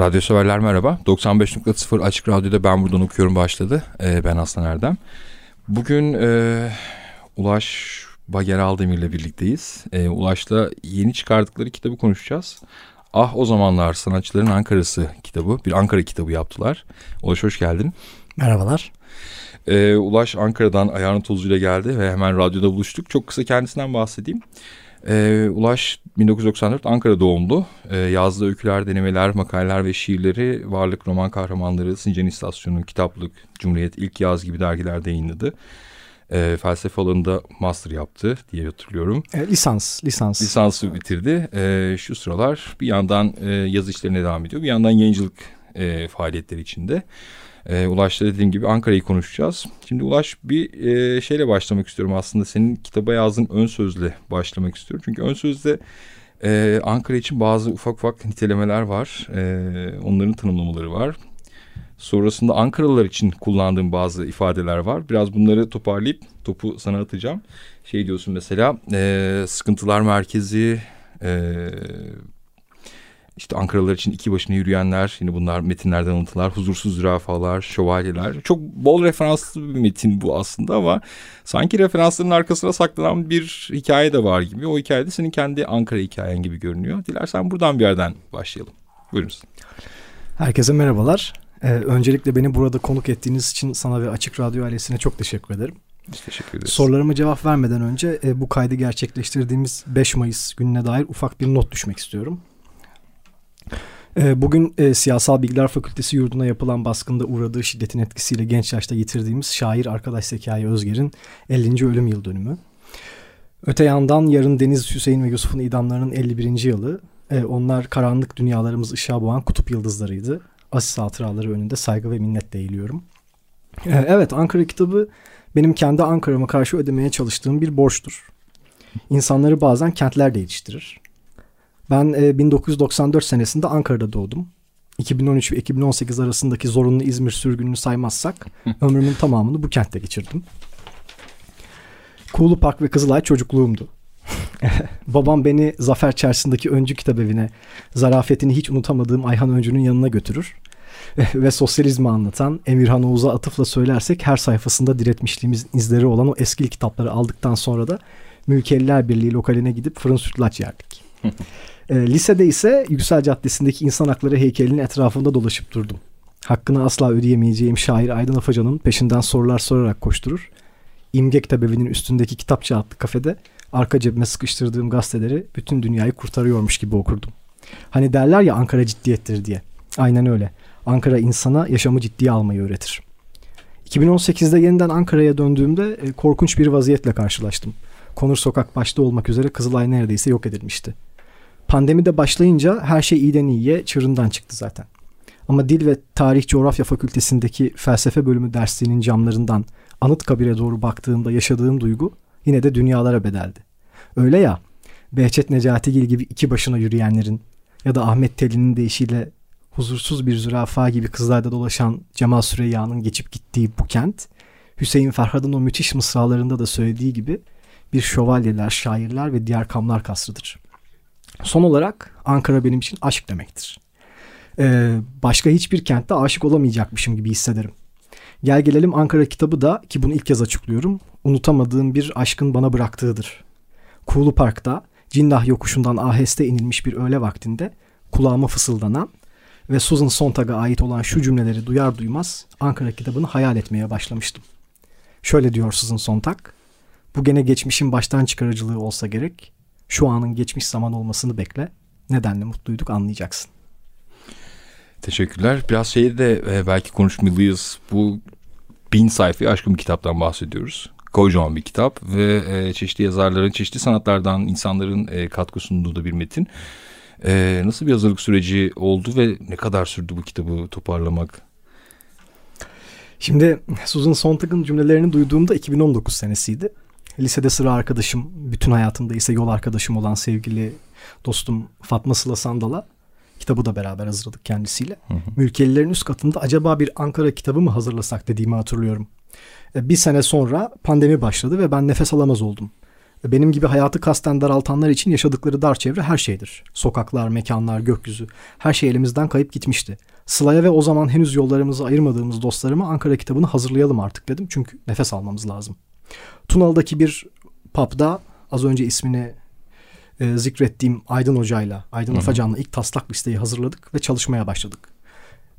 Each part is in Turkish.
Radyo severler merhaba. 95.0 Açık Radyo'da Ben Buradan Okuyorum başladı. Ee, ben Aslan Erdem. Bugün e, Ulaş Bager Aldemir ile birlikteyiz. Ee, Ulaş'la yeni çıkardıkları kitabı konuşacağız. Ah o zamanlar sanatçıların Ankara'sı kitabı. Bir Ankara kitabı yaptılar. Ulaş hoş geldin. Merhabalar. Ee, Ulaş Ankara'dan ayağının tozuyla geldi ve hemen radyoda buluştuk. Çok kısa kendisinden bahsedeyim. Ee, Ulaş 1994 Ankara doğumlu. Ee, yazdığı öyküler, denemeler, makaleler ve şiirleri Varlık Roman Kahramanları, Sincan İstasyonu, Kitaplık, Cumhuriyet, İlk Yaz gibi dergilerde yayınladı. Ee, felsefe alanında master yaptı diye hatırlıyorum. E, lisans, lisans. Lisansı bitirdi. Ee, şu sıralar bir yandan e, yazı işlerine devam ediyor. Bir yandan yayıncılık e, faaliyetleri içinde. E, Ulaş'ta dediğim gibi Ankara'yı konuşacağız. Şimdi Ulaş bir e, şeyle başlamak istiyorum aslında. Senin kitaba yazdığın ön sözle başlamak istiyorum. Çünkü ön sözde e, Ankara için bazı ufak ufak nitelemeler var. E, onların tanımlamaları var. Sonrasında Ankaralılar için kullandığım bazı ifadeler var. Biraz bunları toparlayıp topu sana atacağım. Şey diyorsun mesela e, sıkıntılar merkezi, e, işte Ankaralılar için iki başına yürüyenler, yine bunlar metinlerden alıntılar, huzursuz zürafalar, şövalyeler. Çok bol referanslı bir metin bu aslında ama sanki referansların arkasına saklanan bir hikaye de var gibi. O hikayede senin kendi Ankara hikayen gibi görünüyor. Dilersen buradan bir yerden başlayalım. Buyurunuz. Herkese merhabalar. Ee, öncelikle beni burada konuk ettiğiniz için sana ve Açık Radyo ailesine çok teşekkür ederim. Biz teşekkür ederiz. Sorularıma cevap vermeden önce e, bu kaydı gerçekleştirdiğimiz 5 Mayıs gününe dair ufak bir not düşmek istiyorum. E, bugün e, Siyasal Bilgiler Fakültesi yurduna yapılan baskında uğradığı şiddetin etkisiyle genç yaşta yitirdiğimiz şair arkadaş Zekai Özger'in 50. ölüm yıl dönümü. Öte yandan yarın Deniz Hüseyin ve Yusuf'un idamlarının 51. yılı. E, onlar karanlık dünyalarımız ışığa boğan kutup yıldızlarıydı. Asis hatıraları önünde saygı ve minnetle eğiliyorum. E, evet Ankara kitabı benim kendi Ankara'ma karşı ödemeye çalıştığım bir borçtur. İnsanları bazen kentler de yetiştirir. Ben e, 1994 senesinde Ankara'da doğdum. 2013 ve 2018 arasındaki zorunlu İzmir sürgününü saymazsak ömrümün tamamını bu kentte geçirdim. Kuğulu Park ve Kızılay çocukluğumdu. Babam beni Zafer Çarşısı'ndaki Öncü Kitap Evi'ne zarafetini hiç unutamadığım Ayhan Öncü'nün yanına götürür. ve sosyalizmi anlatan Emirhan Oğuz'a atıfla söylersek her sayfasında diretmişliğimiz izleri olan o eski kitapları aldıktan sonra da Mülkeliler Birliği lokaline gidip fırın sütlaç yerdik. E, lisede ise Yüksel Caddesi'ndeki insan hakları heykelinin etrafında dolaşıp durdum. Hakkını asla ödeyemeyeceğim şair Aydın Afacan'ın peşinden sorular sorarak koşturur. İmge Kitabevi'nin üstündeki kitapçı adlı kafede arka cebime sıkıştırdığım gazeteleri bütün dünyayı kurtarıyormuş gibi okurdum. Hani derler ya Ankara ciddiyettir diye. Aynen öyle. Ankara insana yaşamı ciddiye almayı öğretir. 2018'de yeniden Ankara'ya döndüğümde e, korkunç bir vaziyetle karşılaştım. Konur Sokak başta olmak üzere Kızılay neredeyse yok edilmişti. Pandemi de başlayınca her şey iyiden iyiye çığırından çıktı zaten. Ama Dil ve Tarih Coğrafya Fakültesindeki felsefe bölümü dersliğinin camlarından Anıtkabir'e doğru baktığımda yaşadığım duygu yine de dünyalara bedeldi. Öyle ya, Behçet Necatigil gibi iki başına yürüyenlerin ya da Ahmet Teli'nin deyişiyle huzursuz bir zürafa gibi kızlarda dolaşan Cemal Süreyya'nın geçip gittiği bu kent, Hüseyin Ferhad'ın o müthiş mısralarında da söylediği gibi bir şövalyeler, şairler ve diğer kamlar kasrıdır. Son olarak Ankara benim için aşk demektir. Ee, başka hiçbir kentte aşık olamayacakmışım gibi hissederim. Gel gelelim Ankara kitabı da ki bunu ilk kez açıklıyorum. Unutamadığım bir aşkın bana bıraktığıdır. Kuğulu Park'ta Cindah yokuşundan aheste inilmiş bir öğle vaktinde kulağıma fısıldanan ve Susan Sontag'a ait olan şu cümleleri duyar duymaz Ankara kitabını hayal etmeye başlamıştım. Şöyle diyor Susan Sontag. Bu gene geçmişin baştan çıkarıcılığı olsa gerek. Şu anın geçmiş zaman olmasını bekle. Nedenle mutluyduk anlayacaksın. Teşekkürler. Biraz şeyi de e, belki konuşmalıyız. Bu bin sayfayı aşkın bir kitaptan bahsediyoruz. Kocaman bir kitap ve e, çeşitli yazarların, çeşitli sanatlardan insanların e, katkı sunduğu da bir metin. E, nasıl bir hazırlık süreci oldu ve ne kadar sürdü bu kitabı toparlamak? Şimdi Susan Sontag'ın cümlelerini duyduğumda 2019 senesiydi. Lisede sıra arkadaşım, bütün hayatımda ise yol arkadaşım olan sevgili dostum Fatma Sıla Sandal'a kitabı da beraber hazırladık kendisiyle. Hı hı. Mülkelilerin üst katında acaba bir Ankara kitabı mı hazırlasak dediğimi hatırlıyorum. E, bir sene sonra pandemi başladı ve ben nefes alamaz oldum. E, benim gibi hayatı kasten daraltanlar için yaşadıkları dar çevre her şeydir. Sokaklar, mekanlar, gökyüzü her şey elimizden kayıp gitmişti. Sıla'ya ve o zaman henüz yollarımızı ayırmadığımız dostlarıma Ankara kitabını hazırlayalım artık dedim. Çünkü nefes almamız lazım. Tunalı'daki bir pub'da az önce ismini e, zikrettiğim Aydın Hoca'yla, Aydın Afacan'la ilk taslak listeyi hazırladık ve çalışmaya başladık.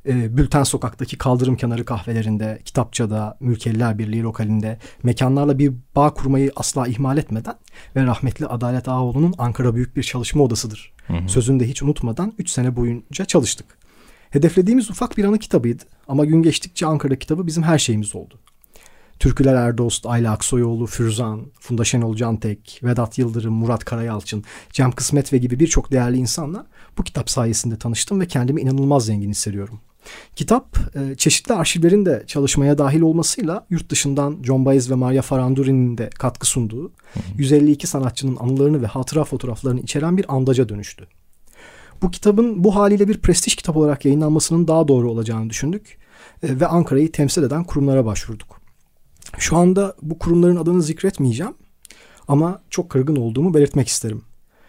E, Bülten Sokak'taki kaldırım kenarı kahvelerinde, kitapçada, Mülkeliler Birliği lokalinde mekanlarla bir bağ kurmayı asla ihmal etmeden ve rahmetli Adalet Ağoğlu'nun Ankara Büyük bir Çalışma Odası'dır. Hı hı. Sözünü de hiç unutmadan 3 sene boyunca çalıştık. Hedeflediğimiz ufak bir anı kitabıydı ama gün geçtikçe Ankara kitabı bizim her şeyimiz oldu. Türküler Erdost, Ayla Aksoyoğlu, Fürzan, Funda Şenol Cantek, Vedat Yıldırım, Murat Karayalçın, Cem Kısmet ve gibi birçok değerli insanla bu kitap sayesinde tanıştım ve kendimi inanılmaz zengin hissediyorum. Kitap e, çeşitli arşivlerin de çalışmaya dahil olmasıyla yurt dışından John Baez ve Maria Faranduri'nin de katkı sunduğu 152 sanatçının anılarını ve hatıra fotoğraflarını içeren bir andaca dönüştü. Bu kitabın bu haliyle bir prestij kitap olarak yayınlanmasının daha doğru olacağını düşündük e, ve Ankara'yı temsil eden kurumlara başvurduk. Şu anda bu kurumların adını zikretmeyeceğim ama çok kırgın olduğumu belirtmek isterim.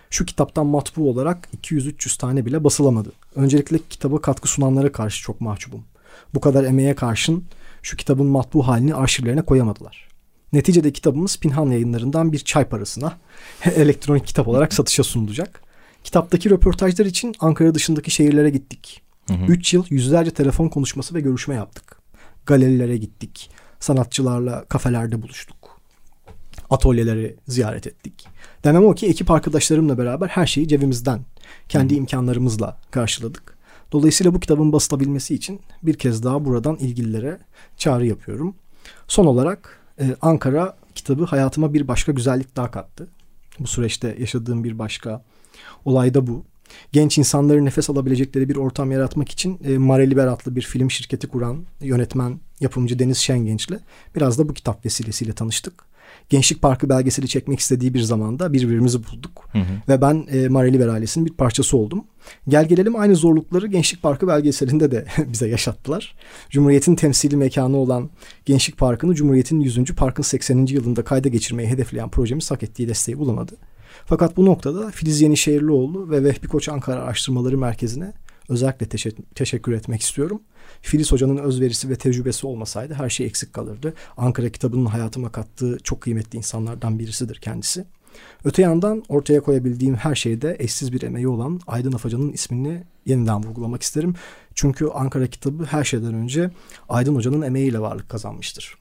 Şu kitaptan matbu olarak 200-300 tane bile basılamadı. Öncelikle kitaba katkı sunanlara karşı çok mahcubum. Bu kadar emeğe karşın şu kitabın matbu halini arşivlerine koyamadılar. Neticede kitabımız Pinhan yayınlarından bir çay parasına elektronik kitap olarak satışa sunulacak. Kitaptaki röportajlar için Ankara dışındaki şehirlere gittik. 3 yıl yüzlerce telefon konuşması ve görüşme yaptık. Galerilere gittik sanatçılarla kafelerde buluştuk. Atölyeleri ziyaret ettik. Demem o ki ekip arkadaşlarımla beraber her şeyi cebimizden, kendi imkanlarımızla karşıladık. Dolayısıyla bu kitabın basılabilmesi için bir kez daha buradan ilgililere çağrı yapıyorum. Son olarak e, Ankara kitabı hayatıma bir başka güzellik daha kattı. Bu süreçte yaşadığım bir başka olay da bu genç insanların nefes alabilecekleri bir ortam yaratmak için e, Mareliber adlı bir film şirketi kuran yönetmen, yapımcı Deniz Şengenç'le biraz da bu kitap vesilesiyle tanıştık. Gençlik Parkı belgeseli çekmek istediği bir zamanda birbirimizi bulduk. Hı hı. Ve ben e, Mareliber ailesinin bir parçası oldum. Gel gelelim aynı zorlukları Gençlik Parkı belgeselinde de bize yaşattılar. Cumhuriyet'in temsili mekanı olan Gençlik Parkı'nı Cumhuriyet'in 100. Parkın 80. yılında kayda geçirmeyi hedefleyen projemiz hak ettiği desteği bulamadı. Fakat bu noktada Filiz Yenişehirlioğlu ve Vehbi Koç Ankara Araştırmaları Merkezi'ne özellikle teşe- teşekkür etmek istiyorum. Filiz Hoca'nın özverisi ve tecrübesi olmasaydı her şey eksik kalırdı. Ankara kitabının hayatıma kattığı çok kıymetli insanlardan birisidir kendisi. Öte yandan ortaya koyabildiğim her şeyde eşsiz bir emeği olan Aydın Afacan'ın ismini yeniden vurgulamak isterim. Çünkü Ankara kitabı her şeyden önce Aydın Hoca'nın emeğiyle varlık kazanmıştır.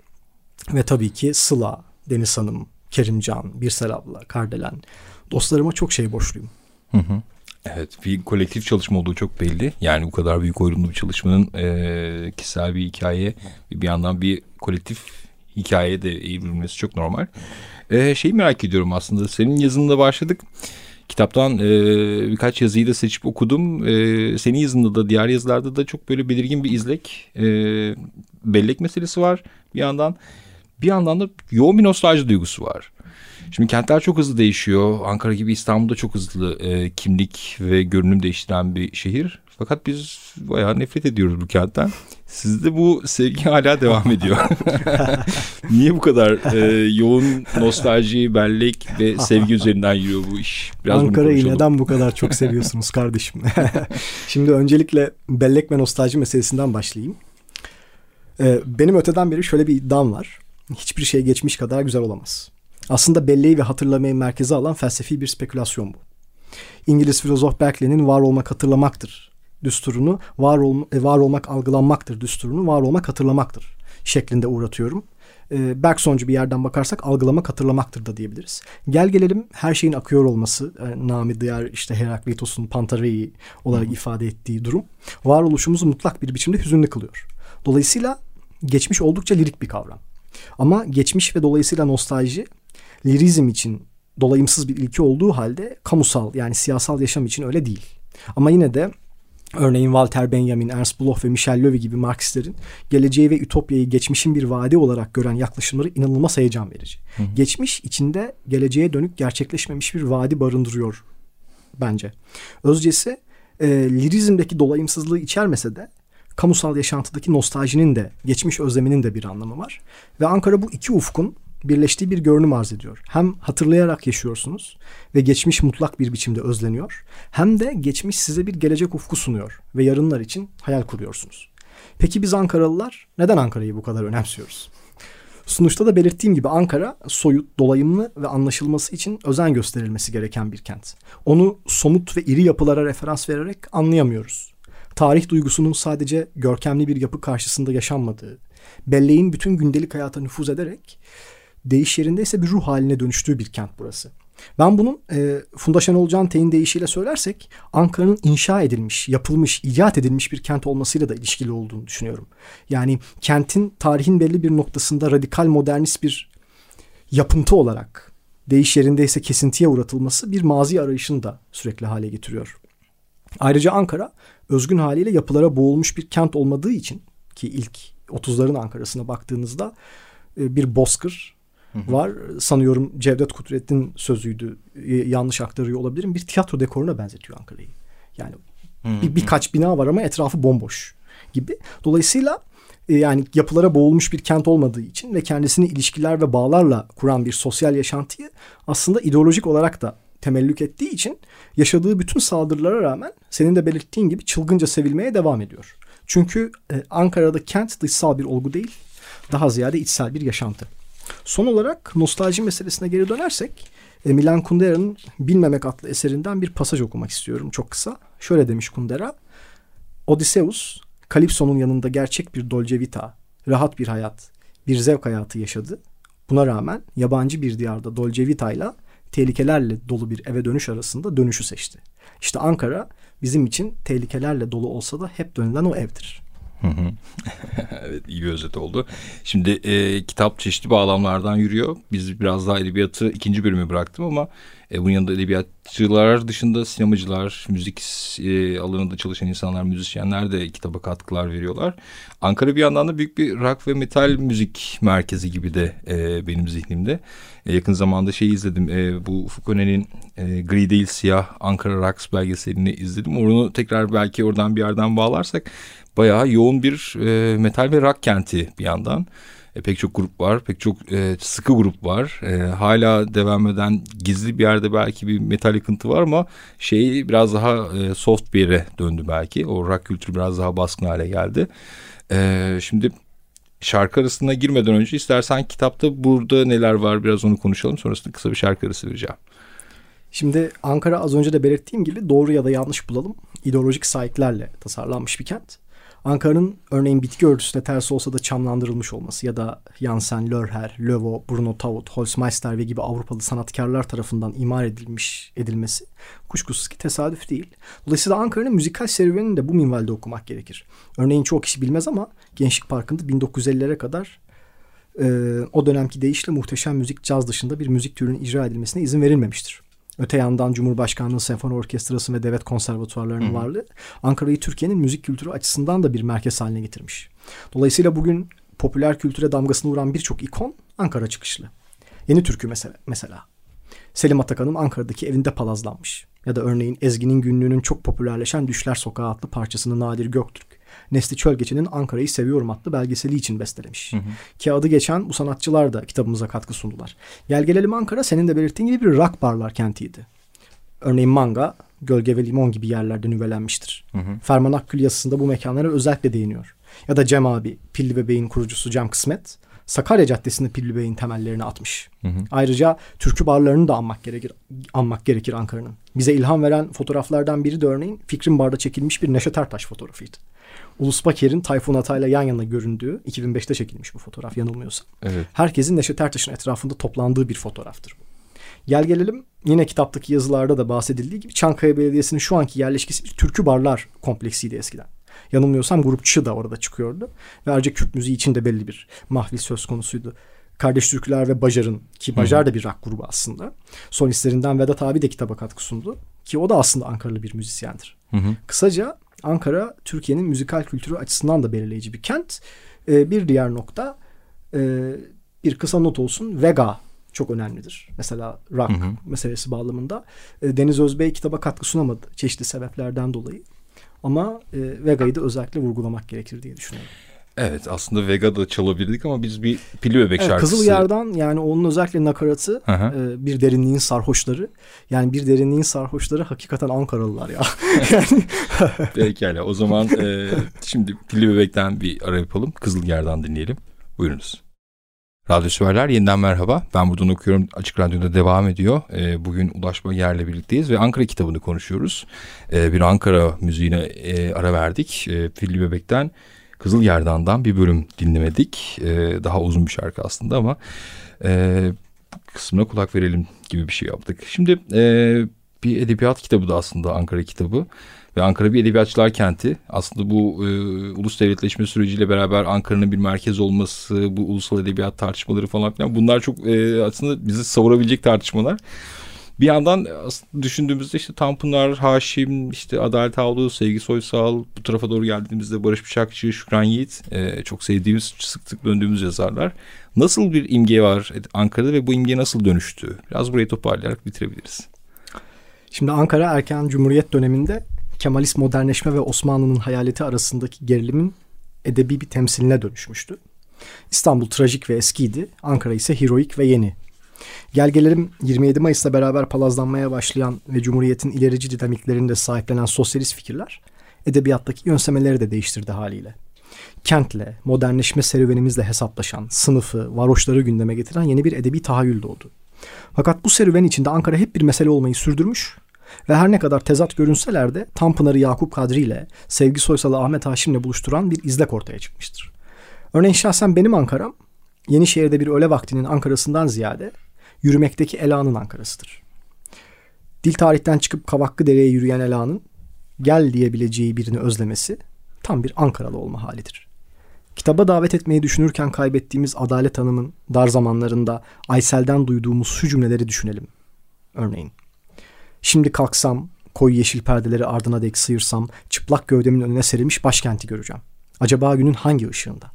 Ve tabii ki Sıla, Deniz Hanım, Kerimcan, Birsel abla, Kardelen dostlarıma çok şey borçluyum. Hı hı. Evet bir kolektif çalışma olduğu çok belli. Yani bu kadar büyük oyunlu bir çalışmanın e, kişisel bir hikaye bir yandan bir kolektif hikaye de evrilmesi çok normal. E, şeyi merak ediyorum aslında senin yazında başladık. Kitaptan e, birkaç yazıyı da seçip okudum. E, senin yazında da diğer yazılarda da çok böyle belirgin bir izlek, e, bellek meselesi var bir yandan. Bir yandan da yoğun bir nostalji duygusu var. Şimdi kentler çok hızlı değişiyor. Ankara gibi İstanbul'da çok hızlı e, kimlik ve görünüm değiştiren bir şehir. Fakat biz bayağı nefret ediyoruz bu kentten. Sizde bu sevgi hala devam ediyor. Niye bu kadar e, yoğun nostalji, bellek ve sevgi üzerinden yürüyor bu iş? Biraz Ankara'yı neden bu kadar çok seviyorsunuz kardeşim? Şimdi öncelikle bellek ve nostalji meselesinden başlayayım. Ee, benim öteden beri şöyle bir iddiam var. Hiçbir şey geçmiş kadar güzel olamaz. Aslında belleği ve hatırlamayı merkeze alan felsefi bir spekülasyon bu. İngiliz filozof Berkeley'nin var olmak hatırlamaktır düsturunu, var, ol, e, var olmak algılanmaktır düsturunu, var olmak hatırlamaktır şeklinde uğratıyorum. E, Bergsoncu bir yerden bakarsak algılamak hatırlamaktır da diyebiliriz. Gel gelelim her şeyin akıyor olması, e, Nami Diyar işte Heraklitos'un Pantarei olarak ifade ettiği durum varoluşumuzu mutlak bir biçimde hüzünlü kılıyor. Dolayısıyla geçmiş oldukça lirik bir kavram. Ama geçmiş ve dolayısıyla nostalji lirizm için dolayımsız bir ilki olduğu halde kamusal yani siyasal yaşam için öyle değil. Ama yine de Örneğin Walter Benjamin, Ernst Bloch ve Michel Levy gibi Marksistlerin geleceği ve ütopyayı geçmişin bir vaadi olarak gören yaklaşımları inanılmaz heyecan verici. Hı hı. Geçmiş içinde geleceğe dönük gerçekleşmemiş bir vaadi barındırıyor bence. Özcesi e, lirizmdeki dolayımsızlığı içermese de kamusal yaşantıdaki nostaljinin de geçmiş özleminin de bir anlamı var. Ve Ankara bu iki ufkun birleştiği bir görünüm arz ediyor. Hem hatırlayarak yaşıyorsunuz ve geçmiş mutlak bir biçimde özleniyor. Hem de geçmiş size bir gelecek ufku sunuyor ve yarınlar için hayal kuruyorsunuz. Peki biz Ankaralılar neden Ankara'yı bu kadar önemsiyoruz? Sunuşta da belirttiğim gibi Ankara soyut, dolayımlı ve anlaşılması için özen gösterilmesi gereken bir kent. Onu somut ve iri yapılara referans vererek anlayamıyoruz. Tarih duygusunun sadece görkemli bir yapı karşısında yaşanmadığı, belleğin bütün gündelik hayata nüfuz ederek değiş yerinde ise bir ruh haline dönüştüğü bir kent burası. Ben bunun e, Funda Şenol Can Tey'in deyişiyle söylersek Ankara'nın inşa edilmiş, yapılmış, icat edilmiş bir kent olmasıyla da ilişkili olduğunu düşünüyorum. Yani kentin tarihin belli bir noktasında radikal modernist bir yapıntı olarak değiş yerinde ise kesintiye uğratılması bir mazi arayışını da sürekli hale getiriyor. Ayrıca Ankara özgün haliyle yapılara boğulmuş bir kent olmadığı için ki ilk 30'ların Ankara'sına baktığınızda e, bir bozkır var. Sanıyorum Cevdet Kudret'in sözüydü. Yanlış aktarıyor olabilirim. Bir tiyatro dekoruna benzetiyor Ankara'yı. Yani bir, birkaç bina var ama etrafı bomboş gibi. Dolayısıyla e, yani yapılara boğulmuş bir kent olmadığı için ve kendisini ilişkiler ve bağlarla kuran bir sosyal yaşantıyı aslında ideolojik olarak da temellük ettiği için yaşadığı bütün saldırılara rağmen senin de belirttiğin gibi çılgınca sevilmeye devam ediyor. Çünkü e, Ankara'da kent dışsal bir olgu değil, daha ziyade içsel bir yaşantı. Son olarak nostalji meselesine geri dönersek e, Milan Kundera'nın Bilmemek adlı eserinden bir pasaj okumak istiyorum çok kısa. Şöyle demiş Kundera. Odysseus, Kalipso'nun yanında gerçek bir dolce vita, rahat bir hayat, bir zevk hayatı yaşadı. Buna rağmen yabancı bir diyarda dolce vita ile tehlikelerle dolu bir eve dönüş arasında dönüşü seçti. İşte Ankara bizim için tehlikelerle dolu olsa da hep dönülen o evdir. evet iyi bir özet oldu. Şimdi e, kitap çeşitli bağlamlardan yürüyor. Biz biraz daha edebiyatı ikinci bölümü bıraktım ama e, bunun yanında edebiyatçılar dışında sinemacılar, müzik e, alanında çalışan insanlar, müzisyenler de kitaba katkılar veriyorlar. Ankara bir yandan da büyük bir rock ve metal müzik merkezi gibi de e, benim zihnimde. E, yakın zamanda şey izledim. E, bu Ufuk Önen'in e, Gri Değil Siyah Ankara Rocks belgeselini izledim. Onu tekrar belki oradan bir yerden bağlarsak bayağı yoğun bir e, metal ve rock kenti bir yandan. E, pek çok grup var, pek çok e, sıkı grup var. E, hala devam eden gizli bir yerde belki bir metal yıkıntı var ama şey biraz daha e, soft bir yere döndü belki. O rock kültürü biraz daha baskın hale geldi. E, şimdi şarkı arasına girmeden önce istersen kitapta burada neler var biraz onu konuşalım. Sonrasında kısa bir şarkı arası vereceğim. Şimdi Ankara az önce de belirttiğim gibi doğru ya da yanlış bulalım. ideolojik sahiplerle tasarlanmış bir kent. Ankara'nın örneğin bitki örtüsüne ters olsa da çamlandırılmış olması ya da Jansen, Lörher, Lövo, Bruno Taut, Holzmeister ve gibi Avrupalı sanatkarlar tarafından imar edilmiş edilmesi kuşkusuz ki tesadüf değil. Dolayısıyla Ankara'nın müzikal serüvenini de bu minvalde okumak gerekir. Örneğin çok kişi bilmez ama Gençlik Parkı'nda 1950'lere kadar e, o dönemki deyişle muhteşem müzik caz dışında bir müzik türünün icra edilmesine izin verilmemiştir. Öte yandan Cumhurbaşkanlığı Senfoni Orkestrası ve devlet konservatuvarlarının varlığı Ankara'yı Türkiye'nin müzik kültürü açısından da bir merkez haline getirmiş. Dolayısıyla bugün popüler kültüre damgasını vuran birçok ikon Ankara çıkışlı. Yeni Türkü mesela. mesela. Selim Atakan'ın Ankara'daki evinde palazlanmış. Ya da örneğin Ezgi'nin günlüğünün çok popülerleşen Düşler Sokağı adlı parçasını Nadir Göktürk Nesli Çölgeç'in Ankara'yı Seviyorum adlı belgeseli için bestelemiş. Hı hı. Ki adı geçen bu sanatçılar da kitabımıza katkı sundular. Gel gelelim Ankara senin de belirttiğin gibi bir rock barlar kentiydi. Örneğin Manga, Gölge ve Limon gibi yerlerde nüvelenmiştir. Hı hı. Ferman Akgül yazısında bu mekanlara özellikle değiniyor. Ya da Cem abi, Pilli Bebeğin kurucusu Cem Kısmet, Sakarya Caddesi'nde Pilli Bey'in temellerini atmış. Hı hı. Ayrıca türkü barlarını da anmak gerekir, anmak gerekir Ankara'nın. Bize ilham veren fotoğraflardan biri de örneğin Fikrim Bar'da çekilmiş bir Neşet Ertaş fotoğrafıydı. Ulus Baker'in Tayfun Atay'la yan yana göründüğü 2005'te çekilmiş bu fotoğraf yanılmıyorsam. Evet. Herkesin Neşet Ertaş'ın etrafında toplandığı bir fotoğraftır bu. Gel gelelim yine kitaptaki yazılarda da bahsedildiği gibi Çankaya Belediyesi'nin şu anki yerleşkesi bir türkü barlar kompleksiydi eskiden. Yanılmıyorsam grupçı da orada çıkıyordu. Ve ayrıca Kürt müziği için de belli bir mahvil söz konusuydu. Kardeş Türküler ve Bajar'ın ki Bajar da bir rock grubu aslında. Solistlerinden Vedat abi de kitaba katkı sundu. Ki o da aslında Ankaralı bir müzisyendir. Hı hı. Kısaca Ankara Türkiye'nin müzikal kültürü açısından da belirleyici bir kent. Ee, bir diğer nokta e, bir kısa not olsun. Vega çok önemlidir. Mesela rock hı hı. meselesi bağlamında. E, Deniz Özbey kitaba katkı sunamadı çeşitli sebeplerden dolayı. Ama e, Vega'yı da özellikle vurgulamak gerekir diye düşünüyorum. Evet aslında Vega'da çalabilirdik ama biz bir Pili Bebek evet, şarkısı. Kızıl Yer'dan yani onun özellikle nakaratı e, bir derinliğin sarhoşları. Yani bir derinliğin sarhoşları hakikaten Ankaralılar ya. yani... Pekala o zaman e, şimdi Pili Bebek'ten bir ara yapalım. Kızıl Yer'dan dinleyelim. Buyurunuz. Radyo Süperler yeniden merhaba. Ben buradan okuyorum. Açık Radyo'da devam ediyor. E, bugün Ulaşma Yer'le birlikteyiz ve Ankara kitabını konuşuyoruz. E, bir Ankara müziğine e, ara verdik. E, Pilli Bebek'ten Kızıl Yerdan'dan bir bölüm dinlemedik. Daha uzun bir şarkı aslında ama e, kısmına kulak verelim gibi bir şey yaptık. Şimdi e, bir edebiyat kitabı da aslında Ankara kitabı. Ve Ankara bir edebiyatçılar kenti. Aslında bu e, ulus devletleşme süreciyle beraber Ankara'nın bir merkez olması, bu ulusal edebiyat tartışmaları falan filan bunlar çok e, aslında bizi savurabilecek tartışmalar. Bir yandan düşündüğümüzde işte Tanpınar, Haşim, işte Adalet Avlu, Sevgi Soysal, bu tarafa doğru geldiğimizde Barış Bıçakçı, Şükran Yiğit e, çok sevdiğimiz, sık sık döndüğümüz yazarlar. Nasıl bir imge var Ankara'da ve bu imge nasıl dönüştü? Biraz burayı toparlayarak bitirebiliriz. Şimdi Ankara erken Cumhuriyet döneminde Kemalist modernleşme ve Osmanlı'nın hayaleti arasındaki gerilimin edebi bir temsiline dönüşmüştü. İstanbul trajik ve eskiydi, Ankara ise heroik ve yeni. Gel gelelim 27 Mayıs'la beraber palazlanmaya başlayan ve Cumhuriyet'in ilerici dinamiklerinde sahiplenen sosyalist fikirler edebiyattaki yönsemeleri de değiştirdi haliyle. Kentle, modernleşme serüvenimizle hesaplaşan, sınıfı, varoşları gündeme getiren yeni bir edebi tahayyül doğdu. Fakat bu serüven içinde Ankara hep bir mesele olmayı sürdürmüş ve her ne kadar tezat görünseler de Tanpınar'ı Yakup Kadri ile Sevgi Soysal'ı Ahmet Haşim'le buluşturan bir izlek ortaya çıkmıştır. Örneğin şahsen benim Ankara'm Yenişehir'de bir öğle vaktinin Ankara'sından ziyade yürümekteki Ela'nın Ankara'sıdır. Dil tarihten çıkıp Kavaklı Dere'ye yürüyen Ela'nın gel diyebileceği birini özlemesi tam bir Ankaralı olma halidir. Kitaba davet etmeyi düşünürken kaybettiğimiz Adalet Hanım'ın dar zamanlarında Aysel'den duyduğumuz şu cümleleri düşünelim. Örneğin, şimdi kalksam, koyu yeşil perdeleri ardına dek sıyırsam, çıplak gövdemin önüne serilmiş başkenti göreceğim. Acaba günün hangi ışığında?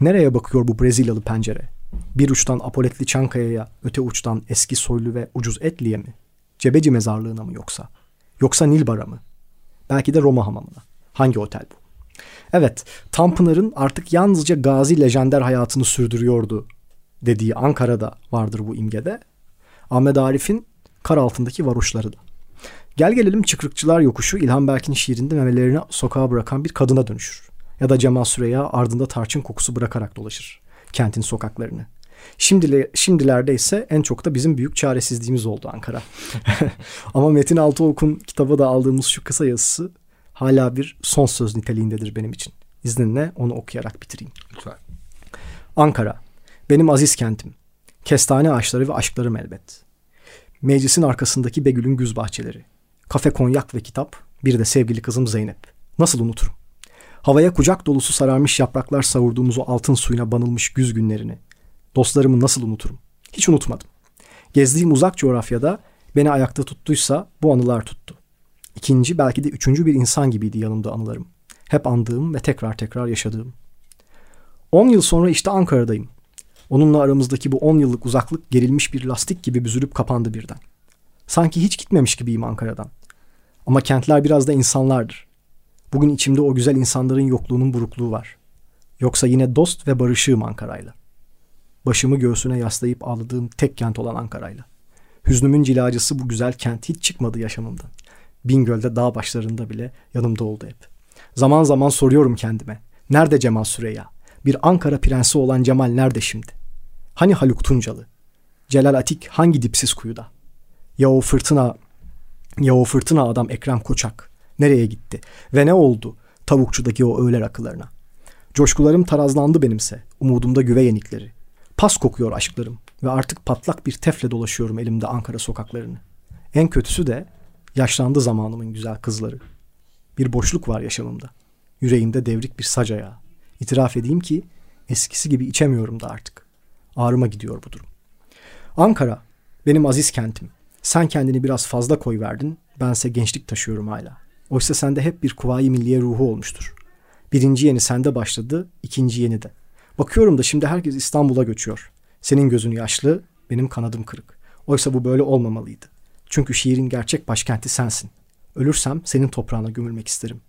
Nereye bakıyor bu Brezilyalı pencere? Bir uçtan Apoletli Çankaya'ya, öte uçtan eski soylu ve ucuz Etli'ye mi? Cebeci mezarlığına mı yoksa? Yoksa Nilbar'a mı? Belki de Roma hamamına. Hangi otel bu? Evet, Tanpınar'ın artık yalnızca gazi lejender hayatını sürdürüyordu dediği Ankara'da vardır bu imgede. Ahmet Arif'in kar altındaki varoşları da. Gel gelelim Çıkrıkçılar Yokuşu İlhan Berk'in şiirinde memelerini sokağa bırakan bir kadına dönüşür. Ya da Cemal Süreya ardında tarçın kokusu bırakarak dolaşır kentin sokaklarını. Şimdile, şimdilerde ise en çok da bizim büyük çaresizliğimiz oldu Ankara. Ama Metin Altıok'un kitabı da aldığımız şu kısa yazısı hala bir son söz niteliğindedir benim için. İzninle onu okuyarak bitireyim. Lütfen. Ankara, benim aziz kentim. Kestane ağaçları ve aşklarım elbet. Meclisin arkasındaki Begül'ün güz bahçeleri. Kafe konyak ve kitap, bir de sevgili kızım Zeynep. Nasıl unuturum? Havaya kucak dolusu sararmış yapraklar savurduğumuz o altın suyuna banılmış güz günlerini. Dostlarımı nasıl unuturum? Hiç unutmadım. Gezdiğim uzak coğrafyada beni ayakta tuttuysa bu anılar tuttu. İkinci belki de üçüncü bir insan gibiydi yanımda anılarım. Hep andığım ve tekrar tekrar yaşadığım. On yıl sonra işte Ankara'dayım. Onunla aramızdaki bu on yıllık uzaklık gerilmiş bir lastik gibi büzülüp kapandı birden. Sanki hiç gitmemiş gibiyim Ankara'dan. Ama kentler biraz da insanlardır. Bugün içimde o güzel insanların yokluğunun burukluğu var. Yoksa yine dost ve barışığım Ankara'yla. Başımı göğsüne yaslayıp ağladığım tek kent olan Ankara'yla. Hüznümün cilacısı bu güzel kent hiç çıkmadı yaşamımdan. Bingöl'de dağ başlarında bile yanımda oldu hep. Zaman zaman soruyorum kendime. Nerede Cemal Süreya? Bir Ankara prensi olan Cemal nerede şimdi? Hani Haluk Tuncalı? Celal Atik hangi dipsiz kuyuda? Ya o fırtına, ya o fırtına adam Ekrem Koçak? Nereye gitti? Ve ne oldu tavukçudaki o öğle rakılarına? Coşkularım tarazlandı benimse. Umudumda güve yenikleri. Pas kokuyor aşklarım ve artık patlak bir tefle dolaşıyorum elimde Ankara sokaklarını. En kötüsü de yaşlandı zamanımın güzel kızları. Bir boşluk var yaşamımda. Yüreğimde devrik bir sac ayağı. İtiraf edeyim ki eskisi gibi içemiyorum da artık. Ağrıma gidiyor bu durum. Ankara, benim aziz kentim. Sen kendini biraz fazla koy verdin, bense gençlik taşıyorum hala. Oysa sende hep bir kuvayi milliye ruhu olmuştur. Birinci yeni sende başladı, ikinci yeni de. Bakıyorum da şimdi herkes İstanbul'a göçüyor. Senin gözün yaşlı, benim kanadım kırık. Oysa bu böyle olmamalıydı. Çünkü şiirin gerçek başkenti sensin. Ölürsem senin toprağına gömülmek isterim.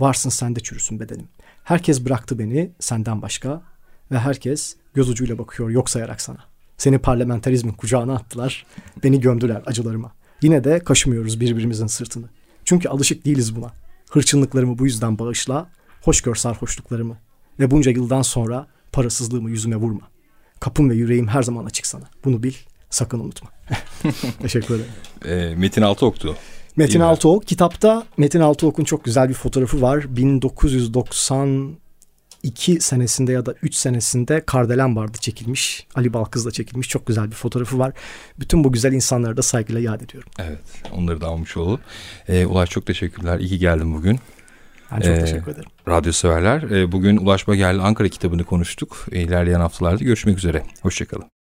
Varsın sende çürüsün bedenim. Herkes bıraktı beni senden başka ve herkes göz ucuyla bakıyor yok sayarak sana. Seni parlamenterizmin kucağına attılar, beni gömdüler acılarıma. Yine de kaşımıyoruz birbirimizin sırtını. Çünkü alışık değiliz buna. Hırçınlıklarımı bu yüzden bağışla, hoş gör sarhoşluklarımı. Ve bunca yıldan sonra parasızlığımı yüzüme vurma. Kapım ve yüreğim her zaman açık sana. Bunu bil, sakın unutma. Teşekkür ederim. E, Metin Altıok'tu. Metin Altıok. Kitapta Metin Altıok'un çok güzel bir fotoğrafı var. 1992 senesinde ya da 3 senesinde Kardelen vardı çekilmiş. Ali Balkız'la çekilmiş. Çok güzel bir fotoğrafı var. Bütün bu güzel insanları da saygıyla yad ediyorum. Evet. Onları da almış olalım. E, Ulaş çok teşekkürler. İyi ki geldin bugün. Ben çok ee, teşekkür ederim. Radyo severler. E, bugün Ulaş Bagel'le Ankara kitabını konuştuk. İlerleyen haftalarda görüşmek üzere. Hoşçakalın.